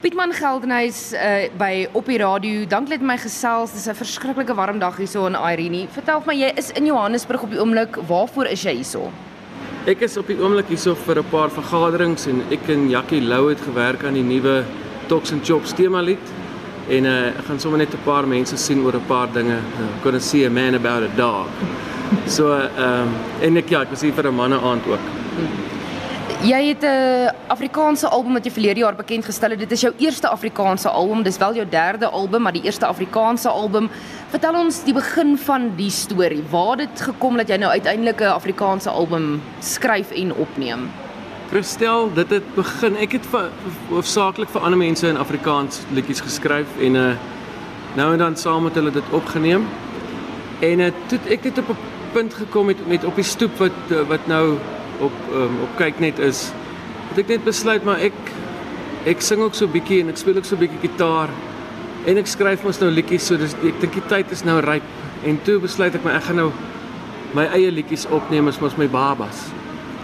Pietman Geldenhuys uh, by op die radio. Dank net my gesels. Dis 'n verskriklike warm dag hierso in Irene. Vertel my, jy is in Johannesburg op die oomblik. Waarvoor is jy hierso? Ek is op die oomblik hierso vir 'n paar vergaderings en ek en Jackie Lou het gewerk aan die nuwe Talks and Chops tema lied. En uh, ek gaan sommer net 'n paar mense sien oor 'n paar dinge. Uh, gonna see a man about a dog. So ehm uh, um, en ek ja, ek was hier vir 'n manne aand ook. Hmm. Jy het 'n Afrikaanse album wat jy verlede jaar bekend gestel het. Dit is jou eerste Afrikaanse album. Dis wel jou derde album, maar die eerste Afrikaanse album. Vertel ons die begin van die storie. Waar het dit gekom dat jy nou uiteindelik 'n Afrikaanse album skryf en opneem? Verstel, dit het begin. Ek het hoofsaaklik vir ander mense in Afrikaans liedjies geskryf en uh nou en dan saam met hulle dit opgeneem. En uh, toe ek het op 'n punt gekom met met op die stoep wat uh, wat nou op um, op kyk net is het ek net besluit maar ek ek sing ook so bietjie en ek speel ook so bietjie gitaar en ek skryf mos nou liedjies so dis ek dink die tyd is nou ryp en toe besluit ek maar ek gaan nou my eie liedjies opneem as mos my babas.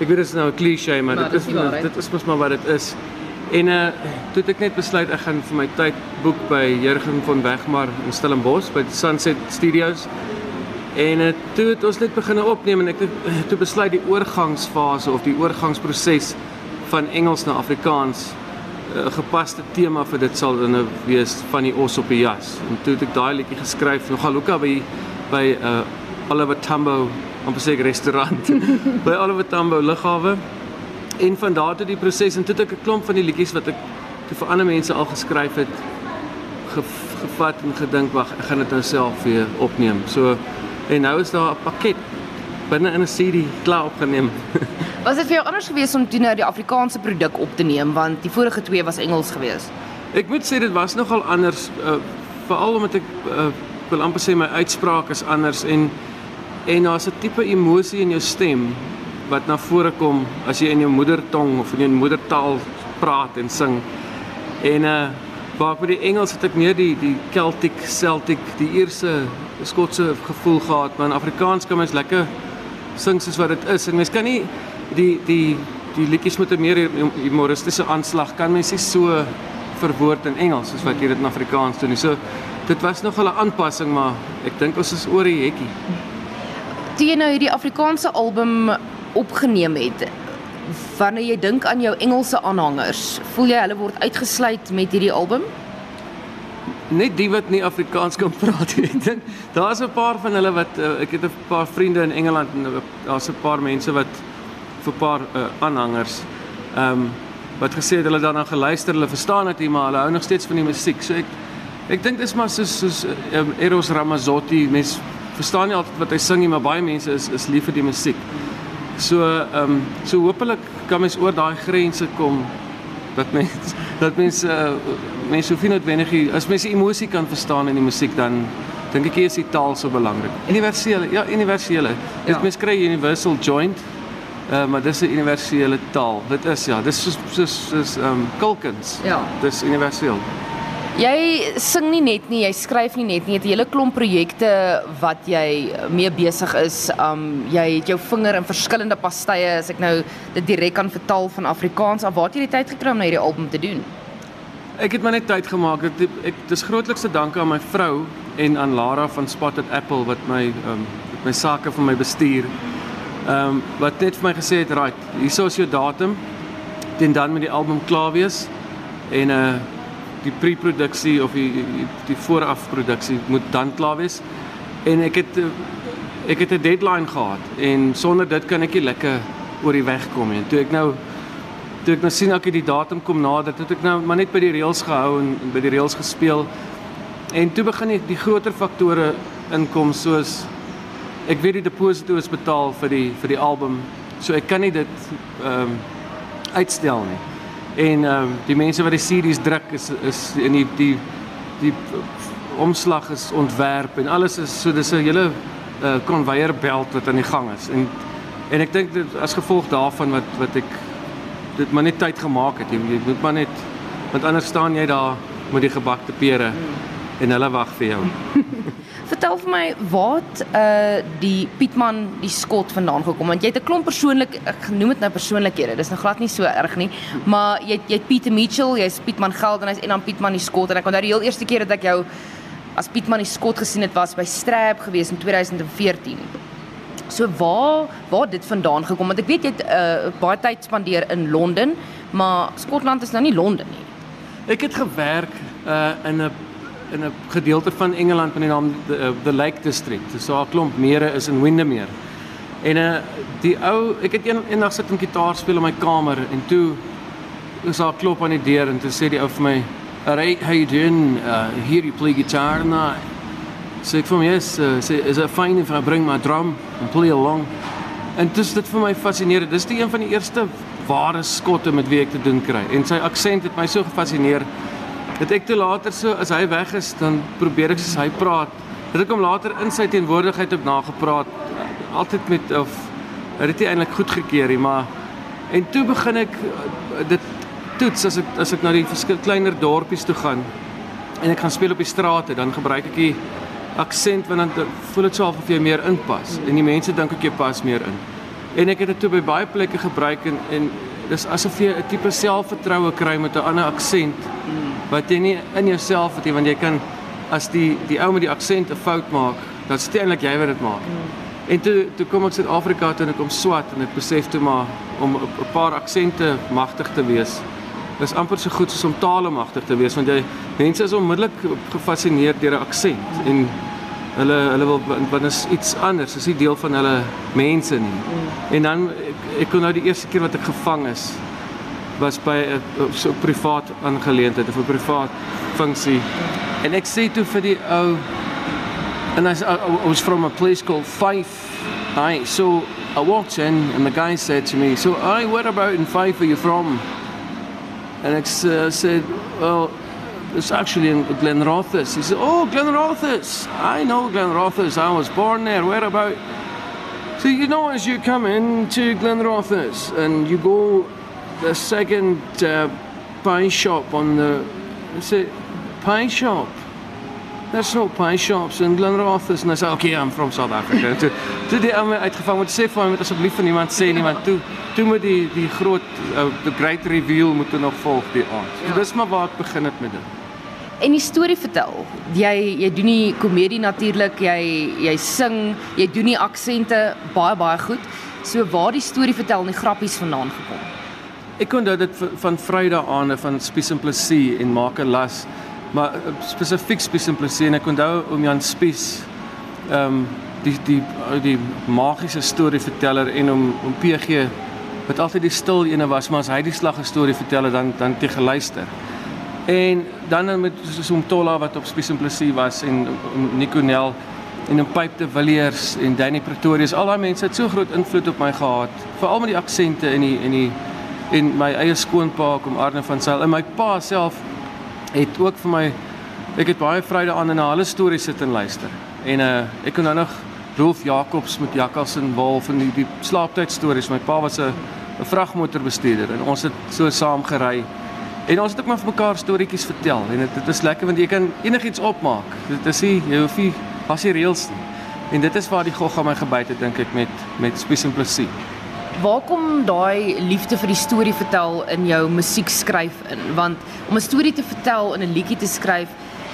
Ek weet dit is nou 'n klise maar, maar dit is maar, dit is mos maar wat dit is. En uh toe het ek net besluit ek gaan vir my tyd boek by Jurgen van Wegmar in Stellenbosch by Sunset Studios En uh, toe het ons net begin opneem en ek het uh, toe besluit die oorgangsfase of die oorgangsproses van Engels na Afrikaans 'n uh, gepaste tema vir dit sal dan nou wees van die os op die jas. En toe het ek daai liedjie geskryf nog Galuka by by uh Oliver Tambo op 'n sekere restaurant by Oliver Tambo lughawe. En van daar tot die proses en toe het ek 'n klomp van die liedjies wat ek toe vir ander mense al geskryf het gevat en gedink wag, ek gaan dit nou self weer opneem. So En nou is daar 'n pakket binne in 'n CD klaar opgeneem. was dit vir jou anders geweest om toe nou die Afrikaanse produk op te neem want die vorige twee was Engels geweest? Ek moet sê dit was nogal anders uh, veral omdat ek uh, wil amper sê my uitspraak is anders en en daar's 'n tipe emosie in jou stem wat na vore kom as jy in jou moedertong of in jou moedertaal praat en sing. En uh waar ek met die Engels het ek meer die die Celtic, Celtic, die Ierse Skotse gevoel gehad, maar in Afrikaans kan mens lekker sing soos wat dit is. En mens kan nie die die die liedjies met 'n meer humoristiese aanslag kan mens nie so verwoord in Engels soos wat jy dit in Afrikaans doen. So dit was nog 'n aanpassing, maar ek dink ons is oor die hekkie. Toe jy nou hierdie Afrikaanse album opgeneem het, wanneer jy dink aan jou Engelse aanhangers, voel jy hulle word uitgesluit met hierdie album? net die wat nie Afrikaans kan praat nie. Ek dink daar's 'n paar van hulle wat uh, ek het 'n paar vriende in Engeland en daar's 'n paar mense wat vir 'n paar uh, aanhangers ehm um, wat gesê het hulle daarna geluister, hulle verstaan dit nie, maar hulle hou nog steeds van die musiek. So ek ek dink dis maar soos soos um, Eros Ramazzotti, mens verstaan nie altyd wat hy sing nie, maar baie mense is is lief vir die musiek. So ehm um, so hopelik kan mens oor daai grense kom dat mens dat mens uh, mense hoef nie noodwendig as mense emosie kan verstaan in die musiek dan dink ek is die taal so belangrik. Universele, ja, universele. Dit ja. mens kry universal joint. Uh, maar dis 'n universele taal. Dit is ja, dis soos soos soos ehm um, Kulkins. Ja. Dis universeel. Jy sing nie net nie, jy skryf nie net nie. Jy het 'n hele klomp projekte wat jy mee besig is. Um jy het jou vinger in verskillende pastye as ek nou dit direk kan vertaal van Afrikaans af. Waar het jy die tyd gekry om na hierdie album te doen? Ek het maar net tyd gemaak. Ek ek dis grootlikste dankie aan my vrou en aan Lara van Spotted Apple wat my um, my sake vir my bestuur. Um, wat net vir my gesê het, "Right, hier is jou datum. Dit dan met die album klaar wees en uh die pre-produksie of die die, die voorafproduksie moet dan klaar wees." En ek het ek het 'n deadline gehad en sonder dit kan ek nie lekker oor die weg kom nie. Toe ek nou toe ek nou sien ek die datum kom nader, het ek nou maar net by die reëls gehou en, en by die reëls gespeel. En toe begin die, die groter faktore inkom soos ek weet die deposito is betaal vir die vir die album. So ek kan nie dit ehm um, uitstel nie. En ehm um, die mense wat die series druk is is in die die die omslag is ontwerp en alles is so dis 'n hele konveier uh, belt wat aan die gang is. En en ek dink dit as gevolg daarvan wat wat ek dit maar net tyd gemaak het. Jy, jy moet maar net want anders staan jy daar met die gebakte pere en hulle wag vir jou. Vertel vir my wat uh die Pietman die skot vandaan gekom want jy het 'n klomp persoonlik genoem dit nou persoonlikhede. Dis nou glad nie so erg nie, maar jy jy het Pieter Mitchell, jy's Pietman Geldenhuys en dan Pietman die skot en ek onthou die heel eerste keer dat ek jou as Pietman die skot gesien het was by Strap gewees in 2014. So waar waar dit vandaan gekom want ek weet jy het uh, baie tyd spandeer in Londen, maar Skotland is nou nie Londen nie. Ek het gewerk uh in 'n in 'n gedeelte van Engeland met die naam the, uh, the Lake District. Dis so 'n klomp mere is in Windermere. En uh die ou ek het een eendag sit en gitaar speel in my kamer en toe is daar klop aan die deur en toe sê die ou vir my, "Alright, how you doing? Uh here you play guitar and that." Sê ek vir hom, "Yes, uh, sê is it fine if I bring my drum and play along?" En dis dit vir my fascinerend. Dis die een van die eerste ware skotte met wie ek te doen kry. En sy aksent het my so gefascineer. Dat ek toe later so as hy weg is, dan probeer ek soos hy praat. Dat ek hom later in sy teenwoordigheid op nagepraat altyd met of het dit eintlik goed gekeer nie, maar en toe begin ek uh, dit toets as ek as ek na die verskil kleiner dorpies toe gaan en ek gaan speel op die strate, dan gebruik ek die aksent want dan voel dit so half of jy meer inpas en die mense dink ek jy pas meer in. En ek het dit toe by baie plekke gebruik en en dis asof jy 'n tipe selfvertroue kry met 'n ander aksent wat jy nie in jouself het nie want jy kan as die die ou met die aksent 'n fout maak, dan dit eintlik jy wat dit maak. En toe toe kom ek Suid-Afrika toe en ek kom swat en ek besef toe maar om 'n paar aksente magtig te wees is amper so goed soos om tale magtig te wees want jy mense is onmiddellik gefassineer deur 'n aksent en hulle hulle wil want is iets anders, is nie deel van hulle mense nie. Mm. En dan ek, ek kon nou die eerste keer wat ek gevang is was by 'n so privaat aangeleentheid of 'n privaat funksie. En ek sê toe vir die ou and I, I, was from a place called Fife. I so I walked in and the guy said to me, "So, I where about in Fife are you from?" And I uh, eh, said, "Well, it's actually in Glenrothes." He said, "Oh, Glenrothes! I know Glenrothes. I was born there. Where about?" So you know, as you come into Glenrothes and you go the second uh, pie shop on the, is it pie shop? There's no pie shops in Glenrothes. And I said, okay, I'm from South Africa. toe, toe die ou my uitgevang moet sê vir my met asseblief van niemand sê nie want toe toe moet die die groot uh, the great reveal moet nog volg die aand. So, ja. Dis maar waar ek begin het met dit. En die storie vertel. Jy jy doen nie komedie natuurlik, jy jy sing, jy doen nie aksente baie baie goed. So waar die storie vertel en die grappies vandaan gekom. Ek kon dit van Vrydag aan van Spies en Plessis en maak 'n las maar spesifiek Spies en Plessis en ek onthou om Jan Spies ehm um, die die die magiese storieverteller en om om PG wat altyd die stil ene was maar as hy die slag storie vertel dan dan te geluister. En dan met soos om Tolla wat op Spies en Plessis was en om Nico Nel en om Pipe de Villiers en Danny Pretorius al daai mense het so groot invloed op my gehad veral met die aksente in die in die en my eie skoonpa kom Arne van Sail en my pa self het ook vir my ek het baie vryde aan en na hulle stories sit en luister. En uh ek kon nou nog Rolf Jacobs met Jakkals en Wolf en die, die slaaptyd stories. My pa was 'n 'n vragmotorbestuurder en ons het so saam gery. En ons het ook maar vir mekaar storieetjies vertel en dit dit is lekker want jy kan enigiets opmaak. Dit is nie jy hoef nie was die reëls nie. En dit is waar die gogga my gebyt het dink ek met met Spies en Plessis. Waar kom daai liefde vir die storie vertel in jou musiek skryf in? Want om 'n storie te vertel en 'n liedjie te skryf,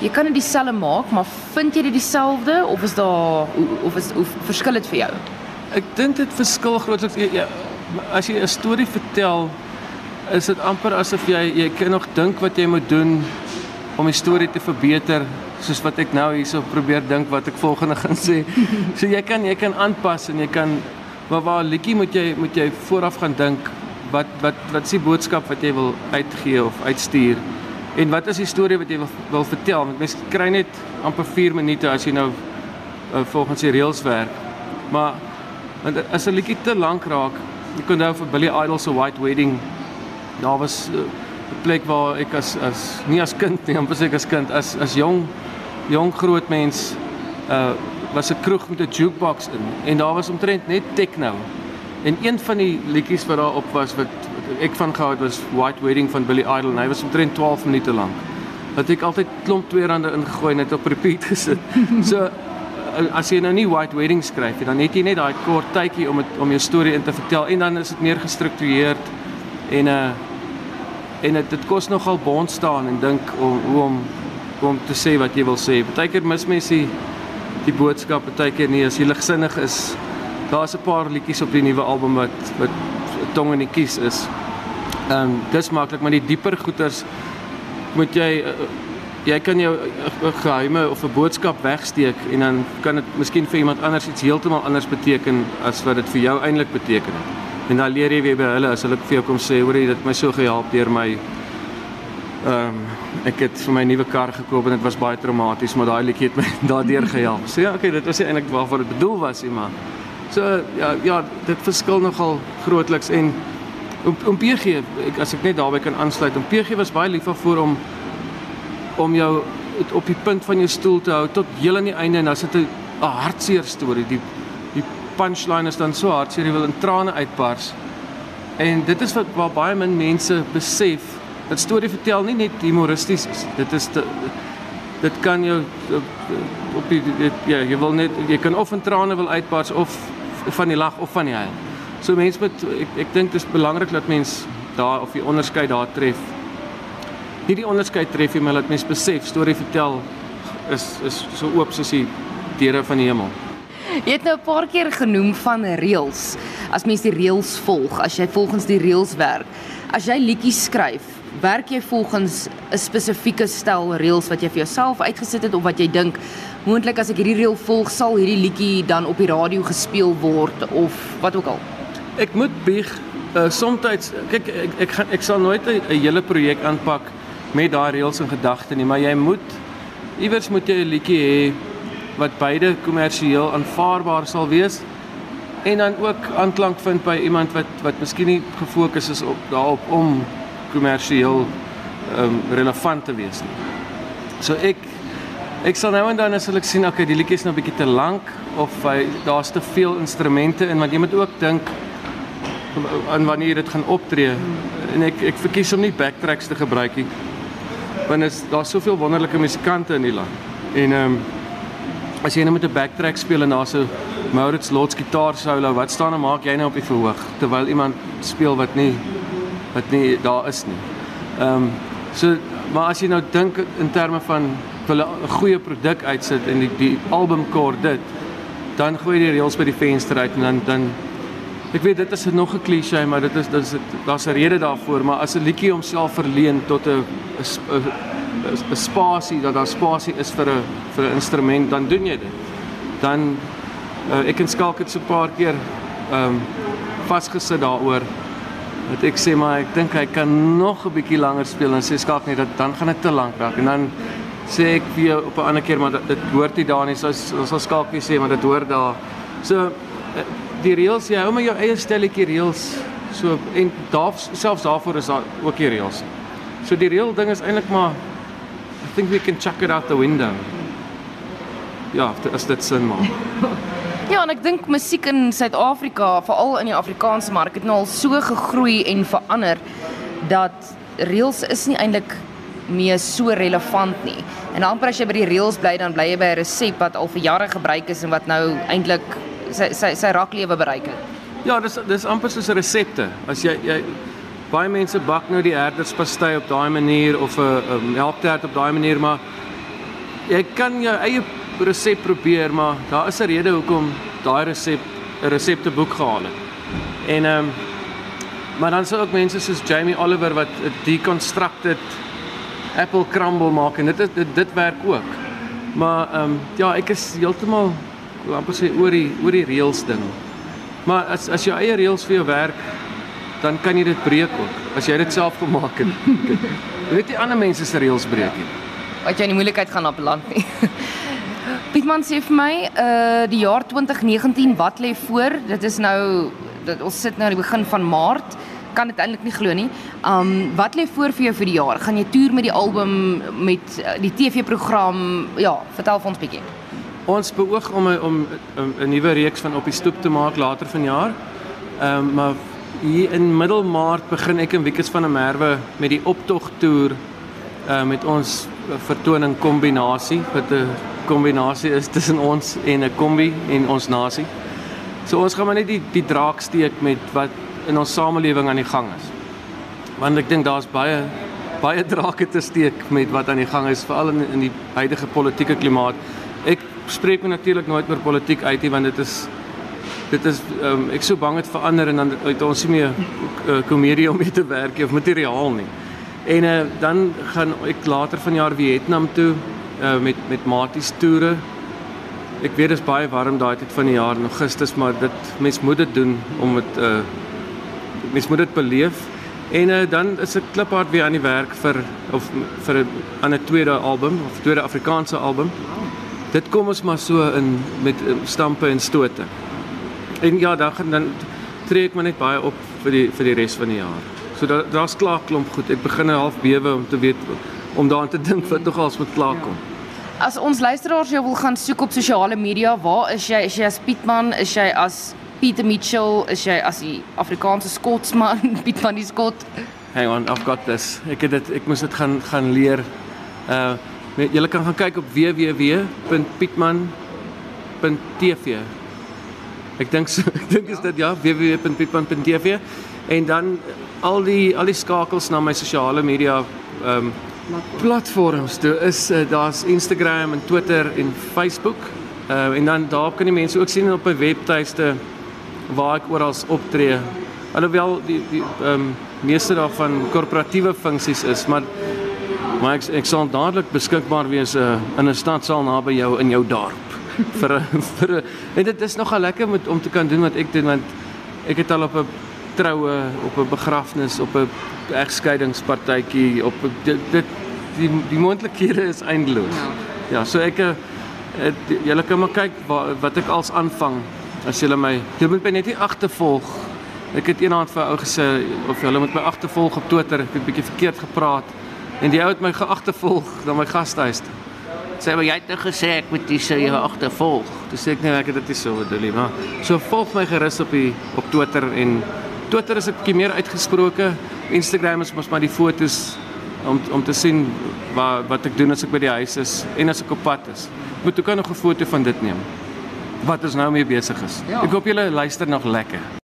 jy kan dit dieselfde maak, maar vind jy dit dieselfde of is daar of is of verskil dit vir jou? Ek dink dit verskil grootliks ja, as jy 'n storie vertel, is dit amper asof jy jy kan nog dink wat jy moet doen om die storie te verbeter soos wat ek nou hierso probeer dink wat ek volgende gaan sê. So jy kan jy kan aanpas en jy kan Maar waar liedjie moet jy moet jy vooraf gaan dink wat wat wat is die boodskap wat jy wil uitgee of uitstuur? En wat is die storie wat jy wil wil vertel? Want mense kry net amper 4 minute as jy nou uh, volgens die reëls werk. Maar want as 'n liedjie te lank raak, ek kon nou vir Billy Idol se White Wedding daar was uh, 'n uh, plek waar ek as as nie as kind nie, amper seker as kind as as jong jong groot mens uh was 'n kroeg met 'n jukebox in en daar was omtrent net techno. En een van die liedjies wat daar op was wat, wat ek van gehou het was White Wedding van Billy Idol en hy was omtrent 12 minute lank. Wat ek altyd klomp twee rande ingegooi net op repeat gesit. So as jy nou nie White Wedding skryf nie, dan het jy net daai kort tydjie om het, om jou storie in te vertel en dan is dit meer gestruktureerd en uh en dit dit kos nogal bond staan en dink om hoe om om te sê wat jy wil sê. Partykeer mis mense die, die boodskap, partykeer nie as jy ligsinnig is. Daar's 'n paar liedjies op die nuwe album wat wat tong in die kies is. Ehm um, dis maklik, maar die dieper goeters moet jy uh, jy kan jou 'n geheime of 'n boodskap wegsteek en dan kan dit miskien vir iemand anders iets heeltemal anders beteken as wat dit vir jou eintlik beteken het. En dan leer jy weer by hulle as hulle vir jou kom sê, hoor jy, dit my so gehelp deur my ehm um, ek het vir my nuwe kar gekoop en dit was baie traumaties, maar daai liedjie het my daardeur gehelp. So ja, okay, dit was eintlik waarvoor dit bedoel was, nie, maar so ja, ja, dit verskil nogal grootliks en om om PG, ek, as ek net daarby kan aansluit, om PG was baie lief vir om om jou op die punt van jou stoel te hou tot heel aan die einde en dan sit 'n hartseer storie. Die die punchline is dan so hartseer jy wil in trane uitbars. En dit is wat baie min mense besef dat storie vertel nie net humoristies is. Dit is te, dit kan jou op, op die dit, ja, jy wil net jy kan of in trane wil uitbars of van die lag of van die huil. So mense moet ek ek dink dit is belangrik dat mens daar of die onderskeid daar tref nie die onderskeid tref nie, maar laat mens besef storie vertel is is so oop soos die deure van die hemel. Jy het nou 'n paar keer genoem van reëls. As mens die reëls volg, as jy volgens die reëls werk. As jy liedjies skryf, werk jy volgens 'n spesifieke stel reëls wat jy vir jouself uitgesit het of wat jy dink moontlik as ek hierdie reël volg, sal hierdie liedjie dan op die radio gespeel word of wat ook al. Ek moet bieg uh, soms kyk ek ek gaan ek, ek sal nooit 'n hele projek aanpak met daai reëls in gedagte nie, maar jy moet iewers moet jy 'n liedjie hê wat beide kommersieel aanvaarbaar sal wees en dan ook aanklank vind by iemand wat wat miskien nie gefokus is op daarop om kommersieel ehm um, relevant te wees nie. So ek ek sal nou en dan as ek sien okay, die liedjie is nou 'n bietjie te lank of hy daar's te veel instrumente in want jy moet ook dink aan wanneer dit gaan optree en ek ek verkies om nie backtracks te gebruik nie want is daar's soveel wonderlike musikante in die land. En ehm um, as jy net nou met 'n backtrack speel en daar's 'n Maurits Lots gitaar solo, wat staan en maak jy nou op die verhoog terwyl iemand speel wat nie wat nie daar is nie. Ehm um, so maar as jy nou dink in terme van wil 'n goeie produk uitsit en die die album kort dit dan gooi jy die reels by die venster uit en dan dan Ek weet dit is nog 'n klise, maar dit is dit is daar's 'n rede daarvoor, maar as 'n liedjie homself verleen tot 'n 'n spasie dat daar spasie is vir 'n vir 'n instrument, dan doen jy dit. Dan uh, ek en Skalk het so 'n paar keer ehm um, vasgesit daaroor dat ek sê maar ek dink hy kan nog 'n bietjie langer speel en sê Skalk nee, dat dan gaan dit te lank raak en dan sê ek vir jou op 'n ander keer maar dit hoort nie daar nie, soos ons sal Skalk sê maar dit hoort daar. So uh, die reëls jy hou maar jou eie stelletjie reëls so en daar selfs daarvoor is daar ook die reëls. So die reël ding is eintlik maar I think we can chuck it out the window. Ja, as dit sin maak. Ja, en ek dink musiek in Suid-Afrika, veral in die Afrikaanse mark, het nou al so gegroei en verander dat reëls is nie eintlik meer so relevant nie. En amper as jy by die reëls bly, dan bly jy by 'n resep wat al vir jare gebruik is en wat nou eintlik sy sy sy raklewe bereik het. Ja, dis dis amper soos resepte. As jy jy baie mense bak nou die herderspastei op daai manier of 'n melktert op daai manier, maar jy kan jou eie resep probeer, maar daar is 'n rede hoekom daai resep 'n resepteboek gehaal het. En ehm um, maar dan sou ook mense soos Jamie Oliver wat 'n deconstructed apple crumble maak en dit dit dit werk ook. Maar ehm um, ja, ek is heeltemal amper sê oor die oor die reëls ding. Maar as as jou eie reëls vir jou werk, dan kan jy dit breek ook. As jy dit self gemaak het. Jy weet nie ander mense se reëls breek nie. Wat jy in die moeilikheid gaan op land nie. Pietman sê vir my, uh die jaar 2019 wat lê voor? Dit is nou dit ons sit nou aan die begin van Maart. Kan dit eintlik nie glo nie. Um wat lê voor vir jou vir die jaar? Gaan jy toer met die album met uh, die TV-program? Ja, vertel vir ons bietjie. Ons beoog om 'n om 'n nuwe reeks van op die stoep te maak later vanjaar. Ehm um, maar hier in Middelmaart begin ek en Wikus van der Merwe met die optog toer uh met ons vertoning kombinasie wat 'n kombinasie is tussen ons en 'n kombi en ons nasie. So ons gaan maar net die die draak steek met wat in ons samelewing aan die gang is. Want ek dink daar's baie baie drake te steek met wat aan die gang is veral in in die huidige politieke klimaat. Ek spreek natuurlik nooit oor politiek uit nie want dit is dit is um, ek so bang dit verander en dan uit ons nie meer uh, komedie om mee te werk of materiaal nie. En uh, dan gaan ek later vanjaar Vietnam toe uh, met met maties toere. Ek weet dit is baie warm daai tyd van die jaar in Augustus, maar dit mens moet dit doen om dit uh mens moet dit beleef. En uh, dan is ek kliphard weer aan die werk vir of vir 'n ander tweede album of tweede Afrikaanse album. Dit kom ons maar so in met stampe en stote. En ja, dan dan tree ek maar net baie op vir die vir die res van die jaar. So daar daar's klaar klomp goed. Ek begin half bewe om te weet om daaraan te dink wat nog als moet klaar kom. As ons luisteraars jou wil gaan soek op sosiale media, waar is jy? Is jy as Pietman? Is jy as Pieter Mitchell? Is jy as die Afrikaanse Skotsman, Pietman die Skot? Hang on, I've got this. Ek het dit ek moes dit gaan gaan leer. Uh jy kan gaan kyk op www.pietman.tv. Ek dink so, ek dink is dit ja, www.pietman.tv en dan al die al die skakels na my sosiale media ehm um, platforms. Toe is uh, daar's Instagram en Twitter en Facebook. Uh en dan daar kan die mense ook sien op 'n webtuiste waar ek oral optree. Alhoewel die die ehm um, meeste daarvan korporatiewe funksies is, maar maar ek ek sal dadelik beskikbaar wees uh, in 'n stadsaal naby jou in jou dorp vir vir en dit is nogal lekker met om te kan doen wat ek doen want ek het al op 'n troue, op 'n begrafnis, op 'n egskeidingspartytjie, op dit, dit die die moontlikhede is eindeloos. Ja. ja, so ek eh, julle kan maar kyk wat, wat ek als aanvang as julle my jy moet my net nie agtervolg. Ek het eendag vir ou gesê of julle moet my agtervolg op Twitter, ek het 'n bietjie verkeerd gepraat en die ou het my geagtervolg na my gastehuis toe. Sê maar jy het nou gesê ek moet dis jou agtervolg. Dis ek nee ek het dit nie so bedoel nie, maar so volg my gerus op die op Twitter en Twitter is 'n bietjie meer uitgesproke. Instagram is mos maar die fotos om om te sien wat wat ek doen as ek by die huis is en as ek op pad is. Ek moet ook nog 'n foto van dit neem. Wat ons nou mee besig is. Ja. Ek hoop julle luister nog lekker.